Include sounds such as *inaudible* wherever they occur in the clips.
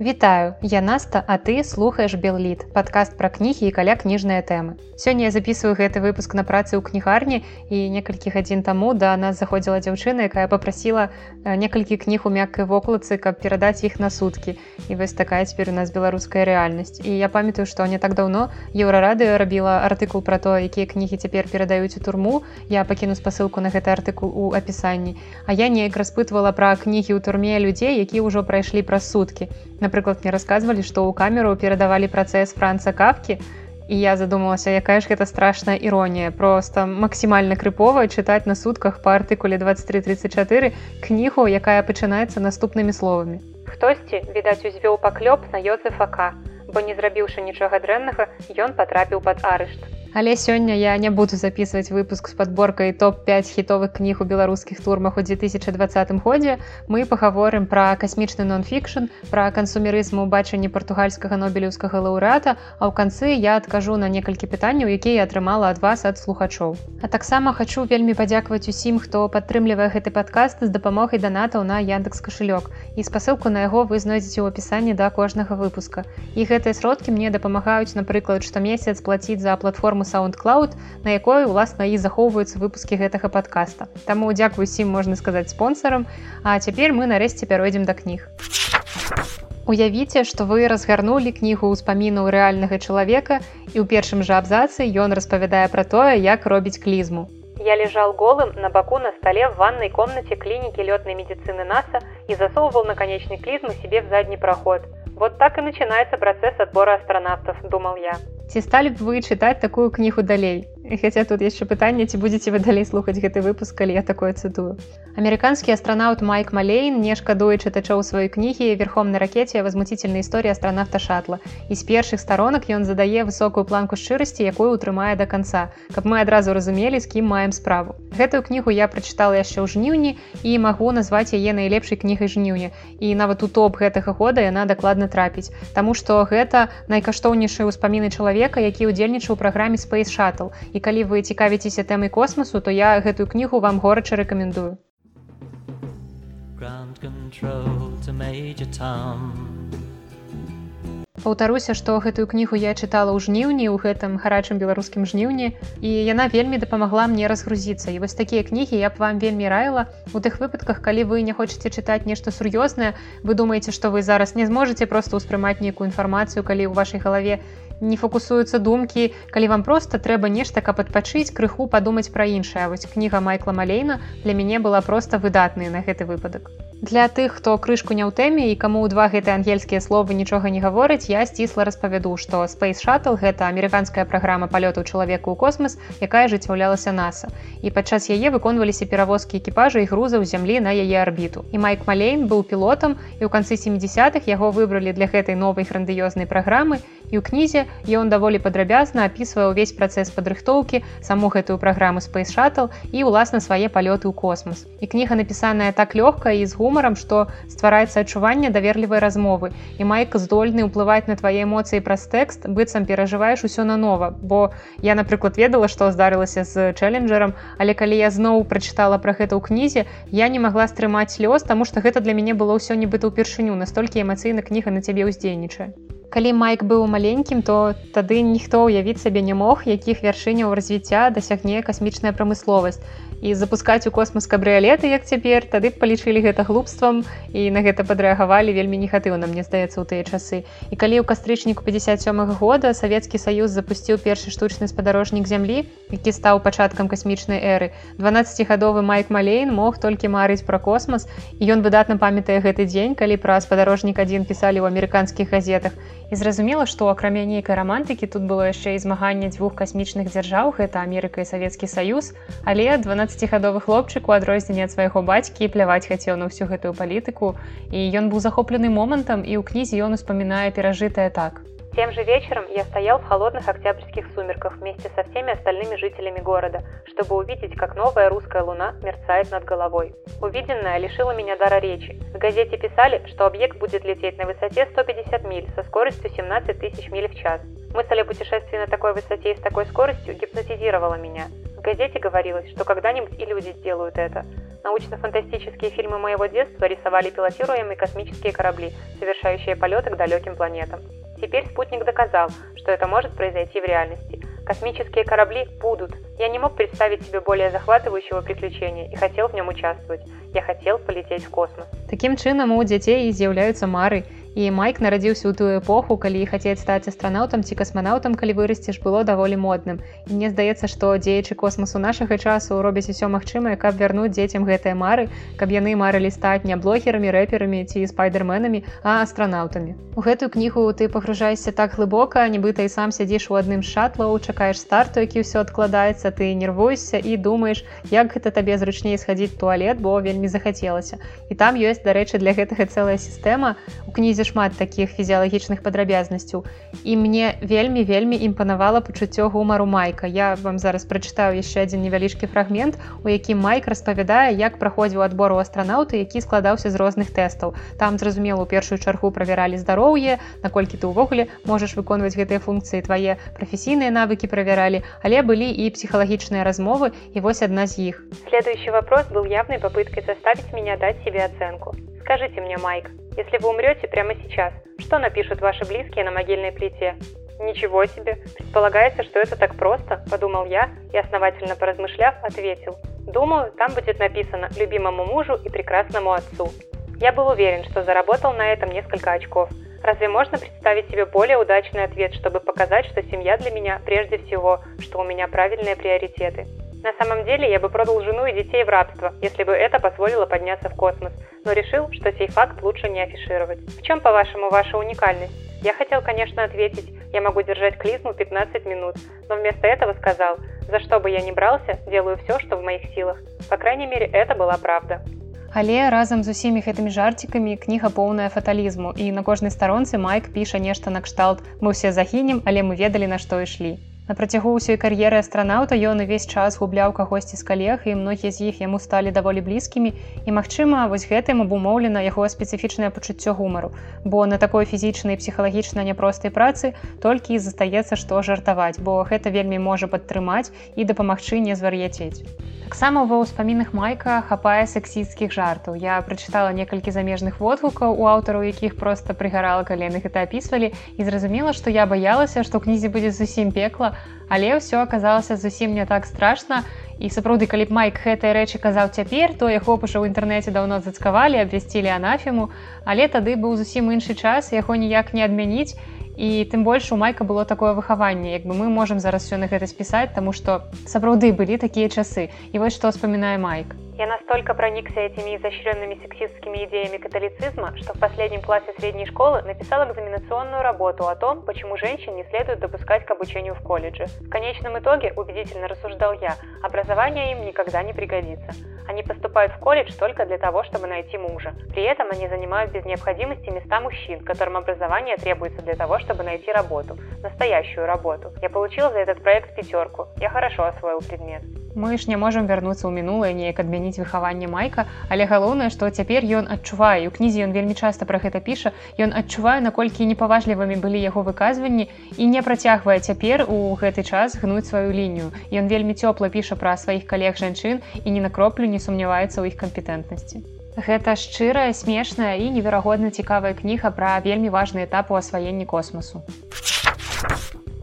Вітаю, я Наста, а ты слухаеш Белліт, падкаст пра кнігі і каля кніжныя тэмы. Сёння я записываю гэты выпуск на працы ў кнігарні і некалькі гадзін таму да нас заходзіла дзяўчына, якая попрасіла э, некалькі кніг у мяккай вокладцы, каб перадаць іх на суткі. І вось такая цяпер у нас беларуская рэальнасць. І я памятаю, што не так даўно еўрарадыё рабіла артыкул пра то, якія кнігі цяпер перадаюць у турму. Я пакіну спасылку на гэты артыкул у апісанні. А я неяк распытвала пра кнігі ў турме людзей, якія ўжо прайшлі праз суткі напрыклад мне рассказывалі што ў камеру перадавалі працэс франца капкі і я задумалася якая ж гэта страшная іронія. Просто максімальна крыпова чытаць на сутках па артыкуле 2334 кнігу якая пачынаецца наступнымі словамі. Хтосьці відаць узвёў паклёп на йозефака бо не зрабіўшы нічога дрэннага ён патрапіў пад арышт Але сёння я не буду записывать выпуск с подборкой топ-5 хітовых кніг у беларускіх турмах у 2020 годзе. Мы пагаворым пра касмічны нон-фікшн, пра кансумерызм у бачанні партугальскага нобелеўскага лаўрэата, а ў канцы я адкажу на некалькі пытанняў, якія атрымала ад вас ад слухачоў. А таксама хачу вельмі падзякаваць усім, хто падтрымлівае гэты падкаст з дапамогай данатаў на Яндекс кашылёк. І спасылку на яго вы знойдзеце ў апісанні да кожнага выпуска. І гэтыя сродкі мне дапамагаюць, напрыклад, штомесяц плаціць за платформу soundcloud на якой уласна і захоўваюцца выпускі гэтага подкаста Таму дзякую усім можна сказаць спонсорам А цяпер мы нарэшце пяройдзем да кніг Уявіце што вы разгарнулі кнігу ўспамінаў рэальнага чалавека і ў першым жа абзацы ён распавядае пра тое як робіць клізму Я лежал голым на боку на столе в ванной комнате клиники летной медицины НАСА и засовывал наконечник клизмы себе в задний проход. Вот так и начинается процесс отбора астронавтов, думал я. Ці сталі б вы чытаць такую кнігу далей? Хаця тут яшчэ пытанне, ці будзеце вы далей слухаць гэты выпуск, калі я такое цытую. Амерыканскі астранаўт Майк Малейн не шкадуе чытачоў сваёй кнігі верхом на ракете возмуцительная історія астранавта шатла. І з першых старонак ён задае высокую планку шчырасці, якую утрымае да канца, каб мы адразу разумелі, з кім маем справу. Гэтую кнігу я прачытала яшчэ ў жніўні і магу назваць яе найлепшай кнігай жніўня. І нават у топ гэтага года яна дакладна трапіць. Таму што гэта найкаштоўнейшыя ўспаміны чалавека які ўдзельнічаў у праграме space шаттл і калі вы цікавіцеся тэмай космасу то я гэтую кнігу вам горача рэкамендую паўтаруся што гэтую кнігу я чытала ў жніўні ў гэтым гарачым беларускім жніўні і яна вельмі дапамагла мне разгрузіцца. І вось такія кнігі я б вам вельмі раіла. У тых выпадках калі вы не хочаце чытаць нешта сур'ёзнае вы думаеце што вы зараз не зможаце просто ўспрымаць нейкую інфармацыю калі ў вашай галаве не фокусуюцца думкі калі вам просто трэба нешта каб адпачыць крыху падумаць пра іншае. Вось кніга майкла малейна для мяне была просто выдатная на гэты выпадак для тых хто крышку не ў тэме і каму два гэтыя ангельскія словы нічога не гаворыць я сцісла распавяду што space шаттл гэта амерыканская праграма палёту чалавеку ў космас якая жыццяўлялася наса і падчас яе выконваліся перавозкі экіпажа і грузаў зямлі на яе арбіту. І майк малейн быў пілотам і ў канцы 70-х яго выбралі для гэтай новай грандыёзнай праграмы і ў кнізе ён даволі падрабязна апісвае ўвесь працэс падрыхтоўкі саму гэтую праграму space шаттл і ўласна свае палёты ў космос і кніга напісаная так лёгка і з гумарам што ствараецца адчуванне даверлівай размовы. І майка здольны ўплываць на твае эмоцыі праз тэкст быццам перажываеш усё нанова. Бо я напрыклад ведала што здарылася з чэленджерам але калі я зноў прачытала пра гэта ў кнізе я не магла стрымаць лёс таму што гэта для мяне было ўсё нібыта ўпершыню. Настолькі эмацыйна кніга на цябе ўздзейнічае калі майк быў маленькім то тады ніхто ўявіць сабе не мог якіх вяршыняў развіцця дасягне касмічная прамысловасць. І запускаць у космос кабрыялеты як цяпер тады палічылі гэта глупствам і на гэта падрэагавалі вельмі негатыўна мне здаецца ў тыя часы. І калі ў кастрычніку 57 -го года савецкі саюз запусціў першы штучны спадарожнік зямлі які стаў пачаткам касмічнай эры 12гадовы майк малейн мог толькі марыць пра космас і ён выдатна памятае гэты дзень калі пра спадарожнік адзін пісалі ў амерыканскіх газетах і зразумела што акрамя нейкай рамантыкі тут было яшчэ і змаганне дзвюх касмічных дзяржаў гэта Амерыка і савецкі саюз. Але 12 15гадовы хлопчык у адрозненне ад свайго бацькі пляваць хацеў на ўсю гэтую палітыку. І ён быў захоплены момантам і ў кнізе ён успамінае перажытае так Тем же вечером я стоял в холодных октябрьских сумерках вместе со всеми остальными жителями города, чтобы увидеть, как новая русская луна мерцает над головой. Увиденное лишило меня дара речи. В газете писали, что объект будет лететь на высоте 150 миль со скоростью 17 тысяч миль в час. Мысль о путешествии на такой высоте и с такой скоростью гипнотизировала меня газете говорилось, что когда-нибудь и люди сделают это. Научно-фантастические фильмы моего детства рисовали пилотируемые космические корабли, совершающие полеты к далеким планетам. Теперь спутник доказал, что это может произойти в реальности. Космические корабли будут. Я не мог представить себе более захватывающего приключения и хотел в нем участвовать. Я хотел полететь в космос. Таким чынам у дзяцей з'яўляюцца мары і майк нарадзіўся ў тую эпоху калі хацець стаць астранаўтам ці касманаўтам калі вырасціш было даволі модным. І мне здаецца што дзеячы космасу нашага часу робяць усё магчымае каб вярнуць дзецям гэтыя мары каб яны марылі стаць не блогерамі рэперамі ці спайдерменамі а астранаўтамі у гэтую кнігу ты пагружаешся так глыбока нібыта і сам сядзіш у адным з шатлаў чакаеш старту які ўсё адкладаецца ты нервуешся і думаеш як гэта табе зручней схадзіць туалет бо вельмі захацелася. І там ёсць дарэчы для гэтага цэлая сістэма. У кнізе шмат такіх фізіялагічных падрабязнасцяў. І мне вельмі вельмі імпанавала пачуццё гумару майка. Я вам зараз прачытаю яшчэ адзін невялічкі фрагмент у якім майк распавядае як праходзіў адбор у астранаўты які складаўся з розных тэстаў. Там зразумела у першую чаргу правяралі здароўе наколькі ты ўвогуле можаш выконваць гэтыя функцыі. Твае прафесійныя навыкі правяралі але былі і псіхалагічныя размовы і вось адна з іх. Следующий вопрос был явной попыткой заставить меня дать себе оценку скажите мне майк Если вы умрете прямо сейчас, что напишут ваши близкие на могильной плите? Ничего себе! Предполагается, что это так просто, подумал я и, основательно поразмышляв, ответил. Думаю, там будет написано «любимому мужу и прекрасному отцу». Я был уверен, что заработал на этом несколько очков. Разве можно представить себе более удачный ответ, чтобы показать, что семья для меня прежде всего, что у меня правильные приоритеты? На самом деле я бы продал жену и детей в рабство, если бы это позволило подняться в космос, но решил, что сей факт лучше не афишировать. В чем, по-вашему, ваша уникальность? Я хотел, конечно, ответить, я могу держать клизму 15 минут, но вместо этого сказал, за что бы я ни брался, делаю все, что в моих силах. По крайней мере, это была правда. Але разам з усімі гэтымі жарцікамі кніга поўная фаталізму і на кожнай старонцы майк піша нешта накшталт мы ўсе загінем але мы ведалі на што ішлі На працягу ўсёй кар'еры астранаўта ён увесь час губляў кагосьці з калег і многія з іх яму сталі даволі блізкімі. І магчыма вось гэтым абумоўлена яго спецыфічнае пачуццё гумару. Бо на такой фізічнай псіхалагічна няпростай працы толькі і застаецца што жартаваць бо гэта вельмі можа падтрымаць і дапамагчы не звар'яцець. Таксама ва ўспамінах майка хапае сексісцкіх жартаў. Я прачытала некалькі замежных водгукаў у аўтараў якіх проста прыгарала каленых гэта апісвалі і зразумела што я баялася што кнізе будзе зусім пекла але ўсё аказалася зусім не так страшна. І сапраўды калі б майк гэтыя рэчы казаў цяпер то яго паша ў інтэрнэце даўно зацкавалі абвясцілі анафему. Але тады быў зусім іншы час яго ніяк не адмяніць. І тым больш у майка было такое выхаванне як бы мы можемм зараз все на гэта спісаць таму што сапраўды былі такія часы. І вось што ўспамінае майк Я настолько проникся этими изощренными сексистскими идеями католицизма, что в последнем классе средней школы написал экзаменационную работу о том, почему женщин не следует допускать к обучению в колледже. В конечном итоге, убедительно рассуждал я, образование им никогда не пригодится. Они поступают в колледж только для того, чтобы найти мужа. При этом они занимают без необходимости места мужчин, которым образование требуется для того, чтобы найти работу. Настоящую работу. Я получил за этот проект пятерку. Я хорошо освоил предмет. Мы ж не можам вярнуцца ў мінулае неяк адмяніць выхаванне майка але галоўнае што цяпер ён адчувае у кнізе ён вельмі часта пра гэта піша ён адчувае наколькі непаважлівымі былі яго выказванні і не працягвае цяпер у гэты час гнуць сваю лінію. Ён вельмі цёпла піша пра сваіх калег жанчын і не на кроплю не сумняваецца ў іх кампетэнтнасці. Гэта шчырая смешная і неверагодна цікавая кніга пра вельмі важны этап у асваенні космасу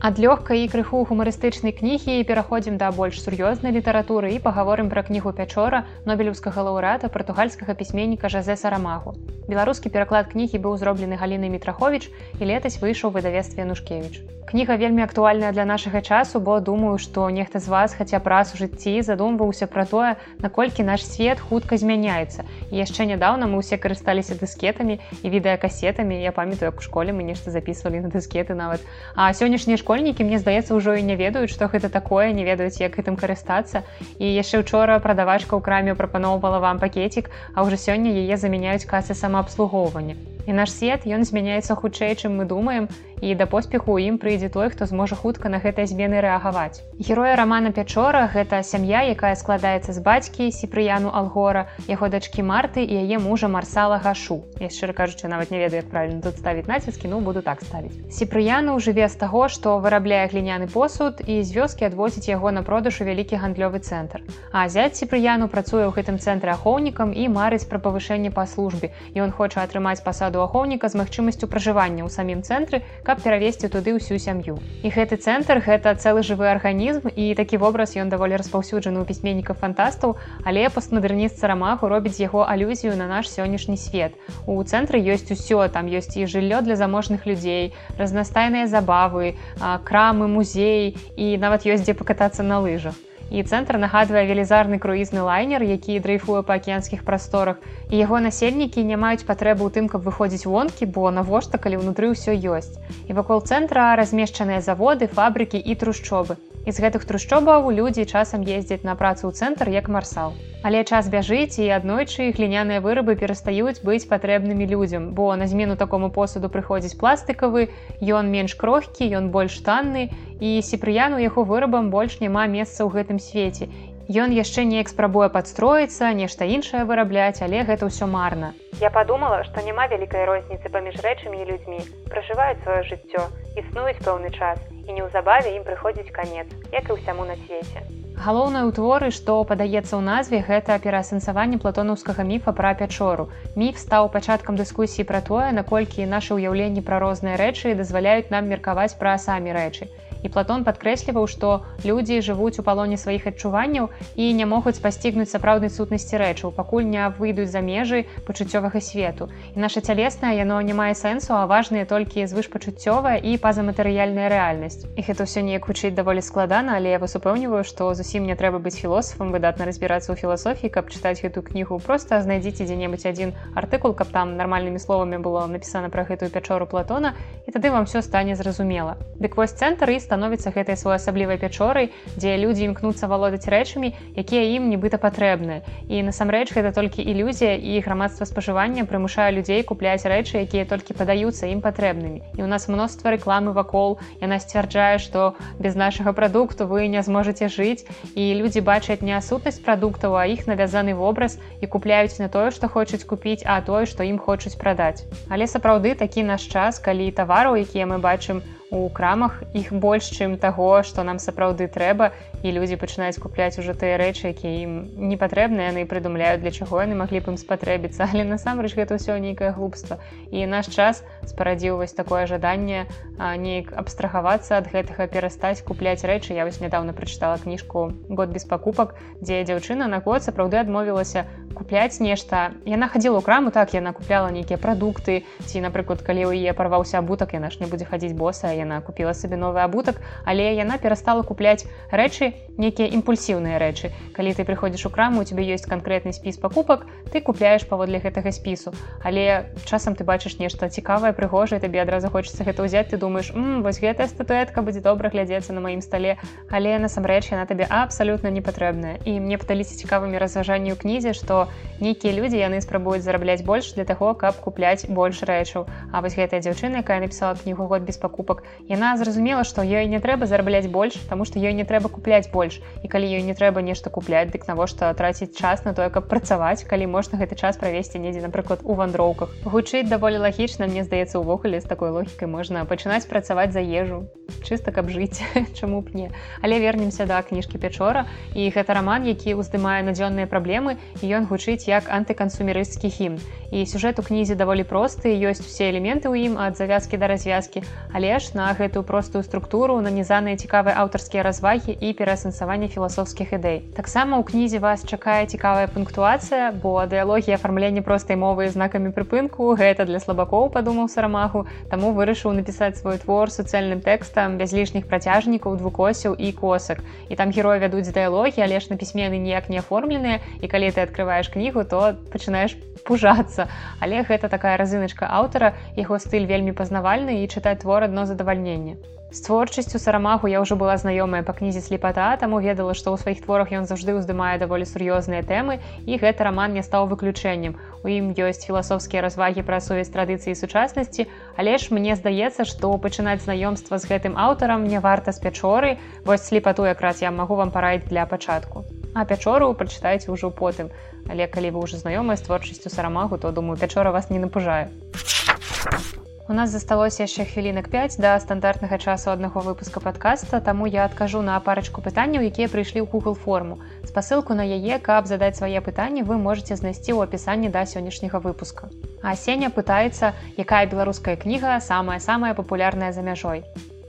ад лёгкай і крыху гумарыстычнай кнігі пераходзім да больш сур'ёзнай літаратуры і пагаворым пра кнігу пячора нобелеўскага лаўрэата партугальскага пісьменніка жазеса рамагу беларускі пераклад кнігі быў зроблены галіны мітрахович і летась выйшаў выдавестве нушкевич кніга вельмі актуальная для нашага часу бо думаю што нехта з вас хаця праз у жыцці задумваўся пра тое наколькі наш свет хутка змяняецца. І яшчэ нядаўна мы ўсе карысталіся дыскетамі і відэакасетамі. Я памятаю як у школе мы нешта записывалі на дыскеты нават. А сённяшняй школе школьнікі мне здаецца ўжо і не ведаюць што гэта такое не ведаюць як гэтым карыстацца і яшчэ учора прадавачка ў краме прапаноўвала вам пакетик а ўжо сёння яе замяняюць касы самаабслугоўвання. І наш свет ён змяняецца хутчэй чым мы думаем і да поспеху ім прыйдзе той хто зможа хутка на гэтай змены рэагаваць. Героя романа пячора гэта сям'я якая складаецца з бацькі сіпрыяну алгора яго дачкі марты і яе мужа марсала гашу. Я шчыра кажучы нават не ведаю як правильно тут ставіць націскі ну буду так ставіць. Сіпрыяну жыве з таго што вырабляе гліняны посуд і з вёскі адвозіць яго на продаж у вялікі гандлёвы цэнтр. А зяць сіпрыяну працуе ў гэтым цэнтры ахоўнікам і марыць пра павышэнне па службе. Ён хоча атрымаць пасаду ахоўніка з магчымасцю пражывання ў самім цэнтры каб перавесці туды ўсю сям'ю. І гэты цэнтр гэта цэлы жывы арганізм і такі вобраз ён даволі распаўсюджаны ў пісьменнікаў фантастаў але пастмадэрніст сарамаху робіць яго алюзію на наш сённяшні свет. У цэнтры ёсць усё там ёсць і жыллё для заможных людзей разнастайныя забавы крамы музей і нават ёсць дзе пакатацца на лыжах і цэнтр нагадвае велізарны круізны лайнер які дрейфуе па акіянскіх прасторах і яго насельнікі не маюць патрэбы ў тым каб выходзіць вонкі бо навошта калі ўнутры ўсё ёсць і вакол цэнтра размешчаныя заводы фабрыкі і трушчобы з гэтых трушчобаў людзі часам ездзяць на працу ў цэнтр як марсал. Але час бяжыць і аднойчы гліняныя вырабы перастаюць быць патрэбнымі людзям, бо на змену такому посуду прыходзіць пластыкавы, ён менш крохкі, ён больш танны і сіпрыяну яго вырабам больш няма месца ў гэтым свеце. Ён яшчэ неяк спрабуе падстроіцца, нешта іншае вырабляць, але гэта ўсё марна. Я падумала, што няма вялікай розніцы паміж рэчамі і людзьмі, пражываюць сваё жыццё, існуюць пэўны час і неўзабаве ім прыходзіць канец, як і ўсяму на свеце. Галоўнае ў творы, што падаецца ў назве гэта пераасэнсаванне платонаўскага міфа пра пячору. Міф стаў пачаткам дыскусіі пра тое, наколькі нашы ўяўленні пра розныя рэчы дазваляюць нам меркаваць пра самі рэчы і платон падкрэсліваў што людзі жывуць у палоне сваіх адчуванняў і не могуць пасцігнуць сапраўднай сутнасці рэчаў пакуль не выйдуць за межы пачуццёвага свету. І наша цялеснае яно не мае сэнсу а важныя толькі звышпачуццёвая і пазаматэрыяльная рэальнасць і гэта ўсё неяк гучыць даволі складана але я вас упэўніваю што зусім не трэба быць філосафам выдатна разбірацца ў філасофіі каб чытаць гэтую кнігу просто знайдзіце дзе-небудзь адзін артыкул каб там нармальнымі словамі было напісана пра гэтую пячору платона і тады вам все стане зразумела. Дык вось цэнтр і становіцца гэтай своеасаблівай пячорай дзе людзі імкнуцца валодаць рэчамі якія ім нібыта патрэбныя і насамрэч гэта толькі ілюзія і грамадства спажывання прымушае людзей купляць рэчы якія толькі падаюцца ім патрэбнымі і у нас мноства рэкламы вакол яна сцвярджае што без нашага прадукту вы не зможаце жыць і людзі бачаць не сутнасць прадуктаў а іх навязаны вобраз і купляюць на тое што хочуць купіць а тое што ім хочуць прадаць але сапраўды такі наш час калі тавараў якія мы бачым у крамах. Іх больш чым таго што нам сапраўды трэба і людзі пачынаюць купляць уже тыя рэчы якія ім не патрэбныя яны прыдумляюць для чаго яны маглі б ім спатрэбіцца. *laughs* Але насамрэч гэта ўсё нейкае глупства. І наш час спарадзіў вось такое жаданне неяк абстрагавацца ад гэтага перастаць купляць рэчы. Я вось нядаўна прачытала кніжку год без пакупак дзе дзяўчына на год сапраўды адмовілася купляць нешта яна хадзіла ў краму так яна купляла нейкія прадукты ці напрыклад калі ў яе парваўся абутак яна ж не будзе хадзіць боса яна купила сабе новы абутак але яна перастала купляць рэчы нейкія імпульсіўныя рэчы калі ты прыходзіш у краму у тебе ёсць канкрэтны спіс пакупак ты купляеш паводле гэтага спісу але часам ты бачыш нешта цікавае прыгожае табе адразу хочется гэта ўзяць. Ты думаешь вось гэтая статуэтка будзе добра глядзецца на маім стале але насамрэч яна табе абсалютна не патрэбная. І мне пыталіся цікавымі разважанні ў кнізе што нейкія людзі яны спрабуюць зарабляць больш для таго каб купляць больш рэчаў. А вось гэтая дзяўчына якая напісала кнігу год без пакупак яна зразумела што ёй не трэба зарабляць больш таму што ёй не трэба купляць больш. І калі ёй не трэба нешта купляць дык навошта траціць час на тое каб працаваць калі можна гэты час правесці недзе напрыклад у вандроўках. Гучыць даволі лагічна мне здаецца увогуле з такой логікай можна пачынаць працаваць за ежу чыста каб жыць *laughs* чаму б не. Але вернемся да кніжкі пячора і гэта раман які ўздымае надзённыя праблемы і ён гучыць як антыкансумерысцкі хім і сюжэт у кнізе даволі просты ёсць усе элементы ў ім ад завязкі да развязкі але ж на гэтую простую структуру нанізаныя цікавыя аўтарскія развагі і пераасэнсаванне філасофскіх ідэй. Таксама ў кнізе вас чакае цікавая пунктуацыя, бо дыялогія афармлення простай мовы знакамі прыпынку гэта для слабакоў падумаў сарамагу, таму вырашыў напісаць свой твор суцэльным тэкстам без лішніх працяжнікаў двукосяў і косак. І там героі вядуць дыялогі, але ж на пісьмены ніяк не аформленыя і калі ты открываешь кнігу, то пачынаеш пужацца. Але гэта такая разыначка аўтара, яго стыль вельмі пазнавальны і чытаць твор адно за задавальнення з творчасцю сарамаху я ўжо была знаёмая па кнізе слепата таму ведала што ў сваіх творах ён заўжды ўздымае даволі сур'ёзныя тэмы і гэты раман не стаў выключэннем. У ім ёсць філасофскія развагі пра сувязь традыцыі сучаснасці але ж мне здаецца што пачынаць знаёмства з гэтым аўтарам не варта з пячоры. Вось слепату якраз я магу вам параіць для пачатку а пячору прачытайце ўжо потым але калі вы ўжо знаёмыя з творчасцю сарамагу то думаю пячора вас не напужае а У нас засталося яшчэ хвілінак 5 да стандартнага часу аднаго выпуска падкаста, таму я адкажу на парачку пытанняў, якія прыйшлі ў Google форму. Спасылку на яе, каб задаць свае пытанні, вы можете знайсці ў апісанні да сённяшняга выпуска. А сеня пытаецца, якая беларуская кніга самая самая папулярная за мяжой.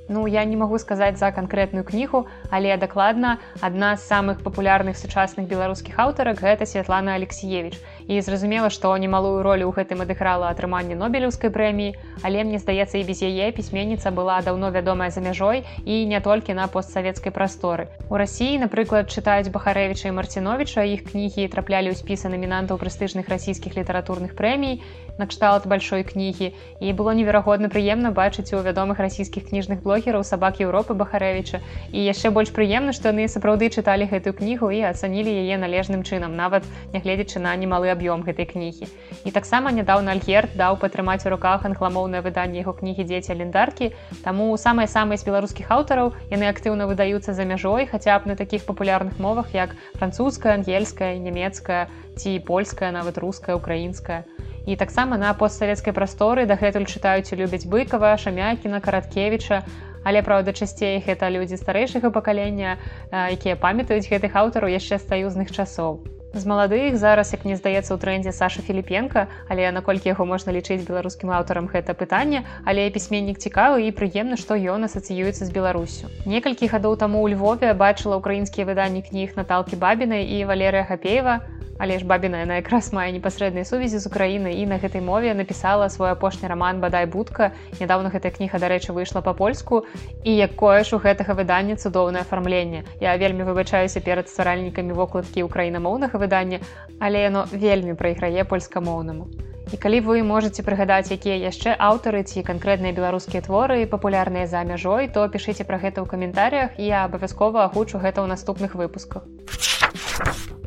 Ну я не магу сказаць за канкрэтную кнігу, але дакладна адна з самых папулярных сучасных беларускіх аўтарак гэта Святлана Алексеевич і зразумела што немалую ролю ў гэтым адыграла атрыманне нобелеўскай прэміі але мне здаецца і без яе пісьменніца была даўно вядомая за мяжой і не толькі на постсавецкай прасторы. У рассіі напрыклад чытаюць бахарэвіча і марціновича іх кнігі траплялі ў спісы намінантаў прэстыжных расійскіх літаратурных прэмій накшталт большой кнігі. І было неверагодна прыемна бачыць у вядомых расійскіх кніжных блогераў сабак Еўропы бахарэвіча. І яшчэ больш прыемна што яны сапраўды чыталі гэтую кнігу і ацанілі яе належным чынам нават нягледзячы на немалы аб'ём гэтай кнігі. І таксама нядаўна Альгерт даў патрымаць у руках англамоўнае выданне яго кнігі дзеці алендаркі. Таму самыя самыя з беларускіх аўтараў яны актыўна выдаюцца за мяжой хаця б на такіх папулярных мовах як французская, ангельская, нямецкая ці польская, нават руская, украінская. І таксама на постсавецкай прасторы дагэтуль чытаюць і любяць быкава, шамякіна, караткевіча, Але праўда часцей гэта людзі старэйшага пакалення, якія памятаюць гэтых аўтараў яшчэ стаюзных часоў з маладых. Зараз як мне здаецца ў трендзе Саша філіпенко але наколькі яго можна лічыць беларускім аўтарам гэта пытанне. Але пісьменнік цікавы і прыемна што ён асацыюецца з беларусю. Некалькі гадоў таму ў Львове бачыла украінскія выданні кніг наталкі бабінай і валерыя хапеева але ж бабіна яна якраз мае непасрэднай сувязі з Украінай і на гэтай мове напісала свой апошні раман бадай будка нядаўна гэтая кніга дарэчы выйшла па-польску і якое ж у гэтага выдання цудоўнае афармленне. Я вельмі выбачаюся перад стваральнікамі вокладкі украінамоўнага выдання але яно вельмі прайграе польскамоўнаму. І калі вы можете прыгадаць якія яшчэ аўтары ці канкрэтныя беларускія творы папулярныя за мяжой то пішыце пра гэта ў каментарях я абавязкова агучу гэта ў наступных выпусках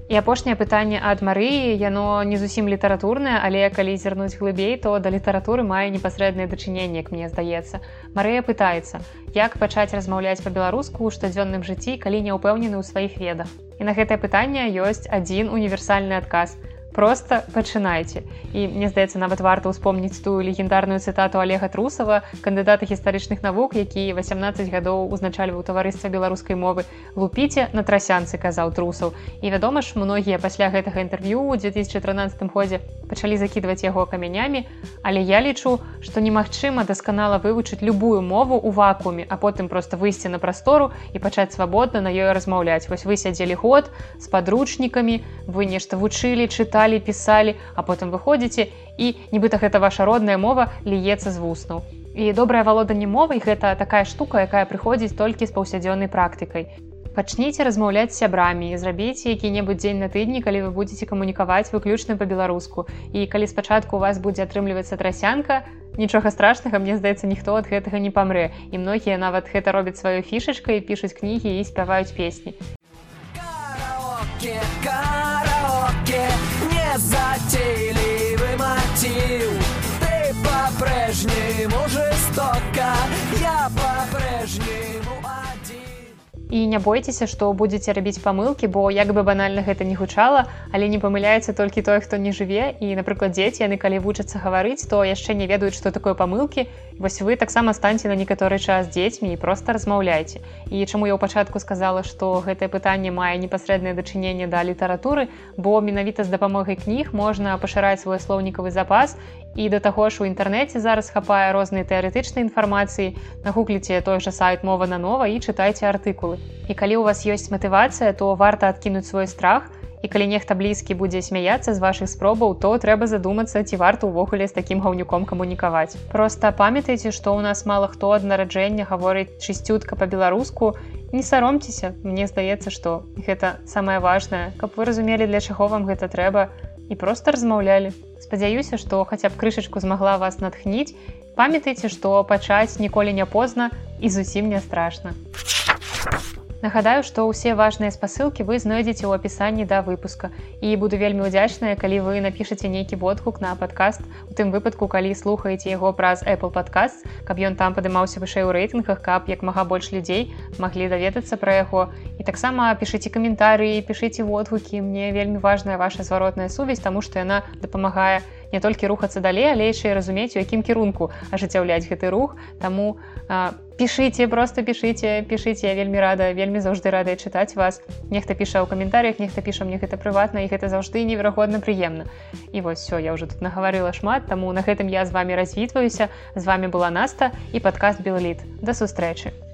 І апошняе пытанне ад Марыі яно не зусім літаратурнае, але калі зірнуць глыбей, то да літаратуры мае непасрэднае дачыненне, як мне здаецца. Марыя пытаецца, як пачаць размаўляць па-беларуску ў штодзённым жыцці, калі не ўпэўнены ў сваіх ведах. І на гэтае пытанне ёсць адзін універсальны адказ просто пачынайце. І мне здаецца нават варта ўспомніць тую легендарную цытату олега трусова кандыдата гістарычных навук які 18 гадоў узначальваў таварыства беларускай мовы. Лупіце на трасянцы казаў трусаў. І вядома ж многія пасля гэтага інтэрв'ю у 2013 годзе пачалі закідваць яго камянямі але я лічу што немагчыма дасканала вывучыць любую мову у вакууме а потым просто выйсці на прастору і пачаць свабодна на ёй размаўляць. Вось вы сядзелі год з падручнікамі вы нешта вучылі чыталі чыталі пісалі а потым выходзіце і нібыта гэта ваша родная мова ліецца з вуснаў і добрае валоданне мовай гэта такая штука якая прыходзіць толькі з паўсядзённай практыкай пачніце размаўляць сябрамі зрабіце які-небудзь дзень на тыдні калі вы будете камунікаваць выключна па-беларуску. І калі спачатку у вас будзе атрымлівацца трасянка нічога страшнага мне здаецца ніхто ад гэтага не памрэ. І многія нават гэта робяць сваёй фішачкай пішуць кнігі і спяваюць песні затейливый мотив. Ты по-прежнему жестока Я по-прежнему і не бойцеся што будзеце рабіць памылкі бо як бы банальна гэта не гучала але не памыляецца толькі той хто не жыве. І напрыклад дзеці яны калі вучацца гаварыць то яшчэ не ведаюць што такое памылкі. Вось вы таксама станьце на некаторы час дзецьмі і просто размаўляйце. І чаму я ў пачатку сказала што гэтае пытанне мае непасрэднае дачыненне да літаратуры бо менавіта з дапамогай кніг можна пашыраць свой слоўнікавы запас і да таго ж у інтэрнэце зараз хапае розныя тэарэтычнай інфармацыі. Нагугліце той жа сайт мова на нова і чытайце артыкулы. І калі у вас ёсць матывацыя то варта адкінуць свой страх. І калі нехта блізкі будзе смяяцца з вашых спробаў то трэба задумацца ці варта ўвогуле з такім гаўнюком камунікаваць. Просто памятайце што ў нас мала хто ад нараджэння гаворыць чысцютка па-беларуску. Не саромцеся мне здаецца што гэта самае важнае. Каб вы разумелі для чаго вам гэта трэба і просто размаўлялі спадзяюся што хаця б крышачку змагла вас натхніць. Памятайце што пачаць ніколі не позна і зусім не страшна Нагадаю, што ўсе важныя спасылкі вы знойдзеце ў апісанні да выпуска. І буду вельмі удзячная, калі вы напішаце нейкі водгук на падкаст у тым выпадку, калі слухаеце яго праз Apple подкаст, каб ён там падымаўся вышэй у рэйтынгах, каб як мага больш людзей маглі даведацца пра яго. І таксама пішыце каментарыі, пішыце водгукі, мне вельмі важная ваша зваротная сувязь, таму што яна дапамагае не толькі рухацца далей, але яшчэ разумець, у якім кірунку ажыццяўляць гэты рух. Таму пішыце, просто пішыце, пішыце, я вельмі рада, вельмі заўжды рада чытаць вас. Нехта піша ў каментарях, нехта піша мне гэта прыватна і гэта заўжды неверагодна прыемна. І вось все, я ўжо тут нагаварыла шмат, таму на гэтым я з вами развітваюся. З вами была Наста і падкаст Белліт. Да сустрэчы.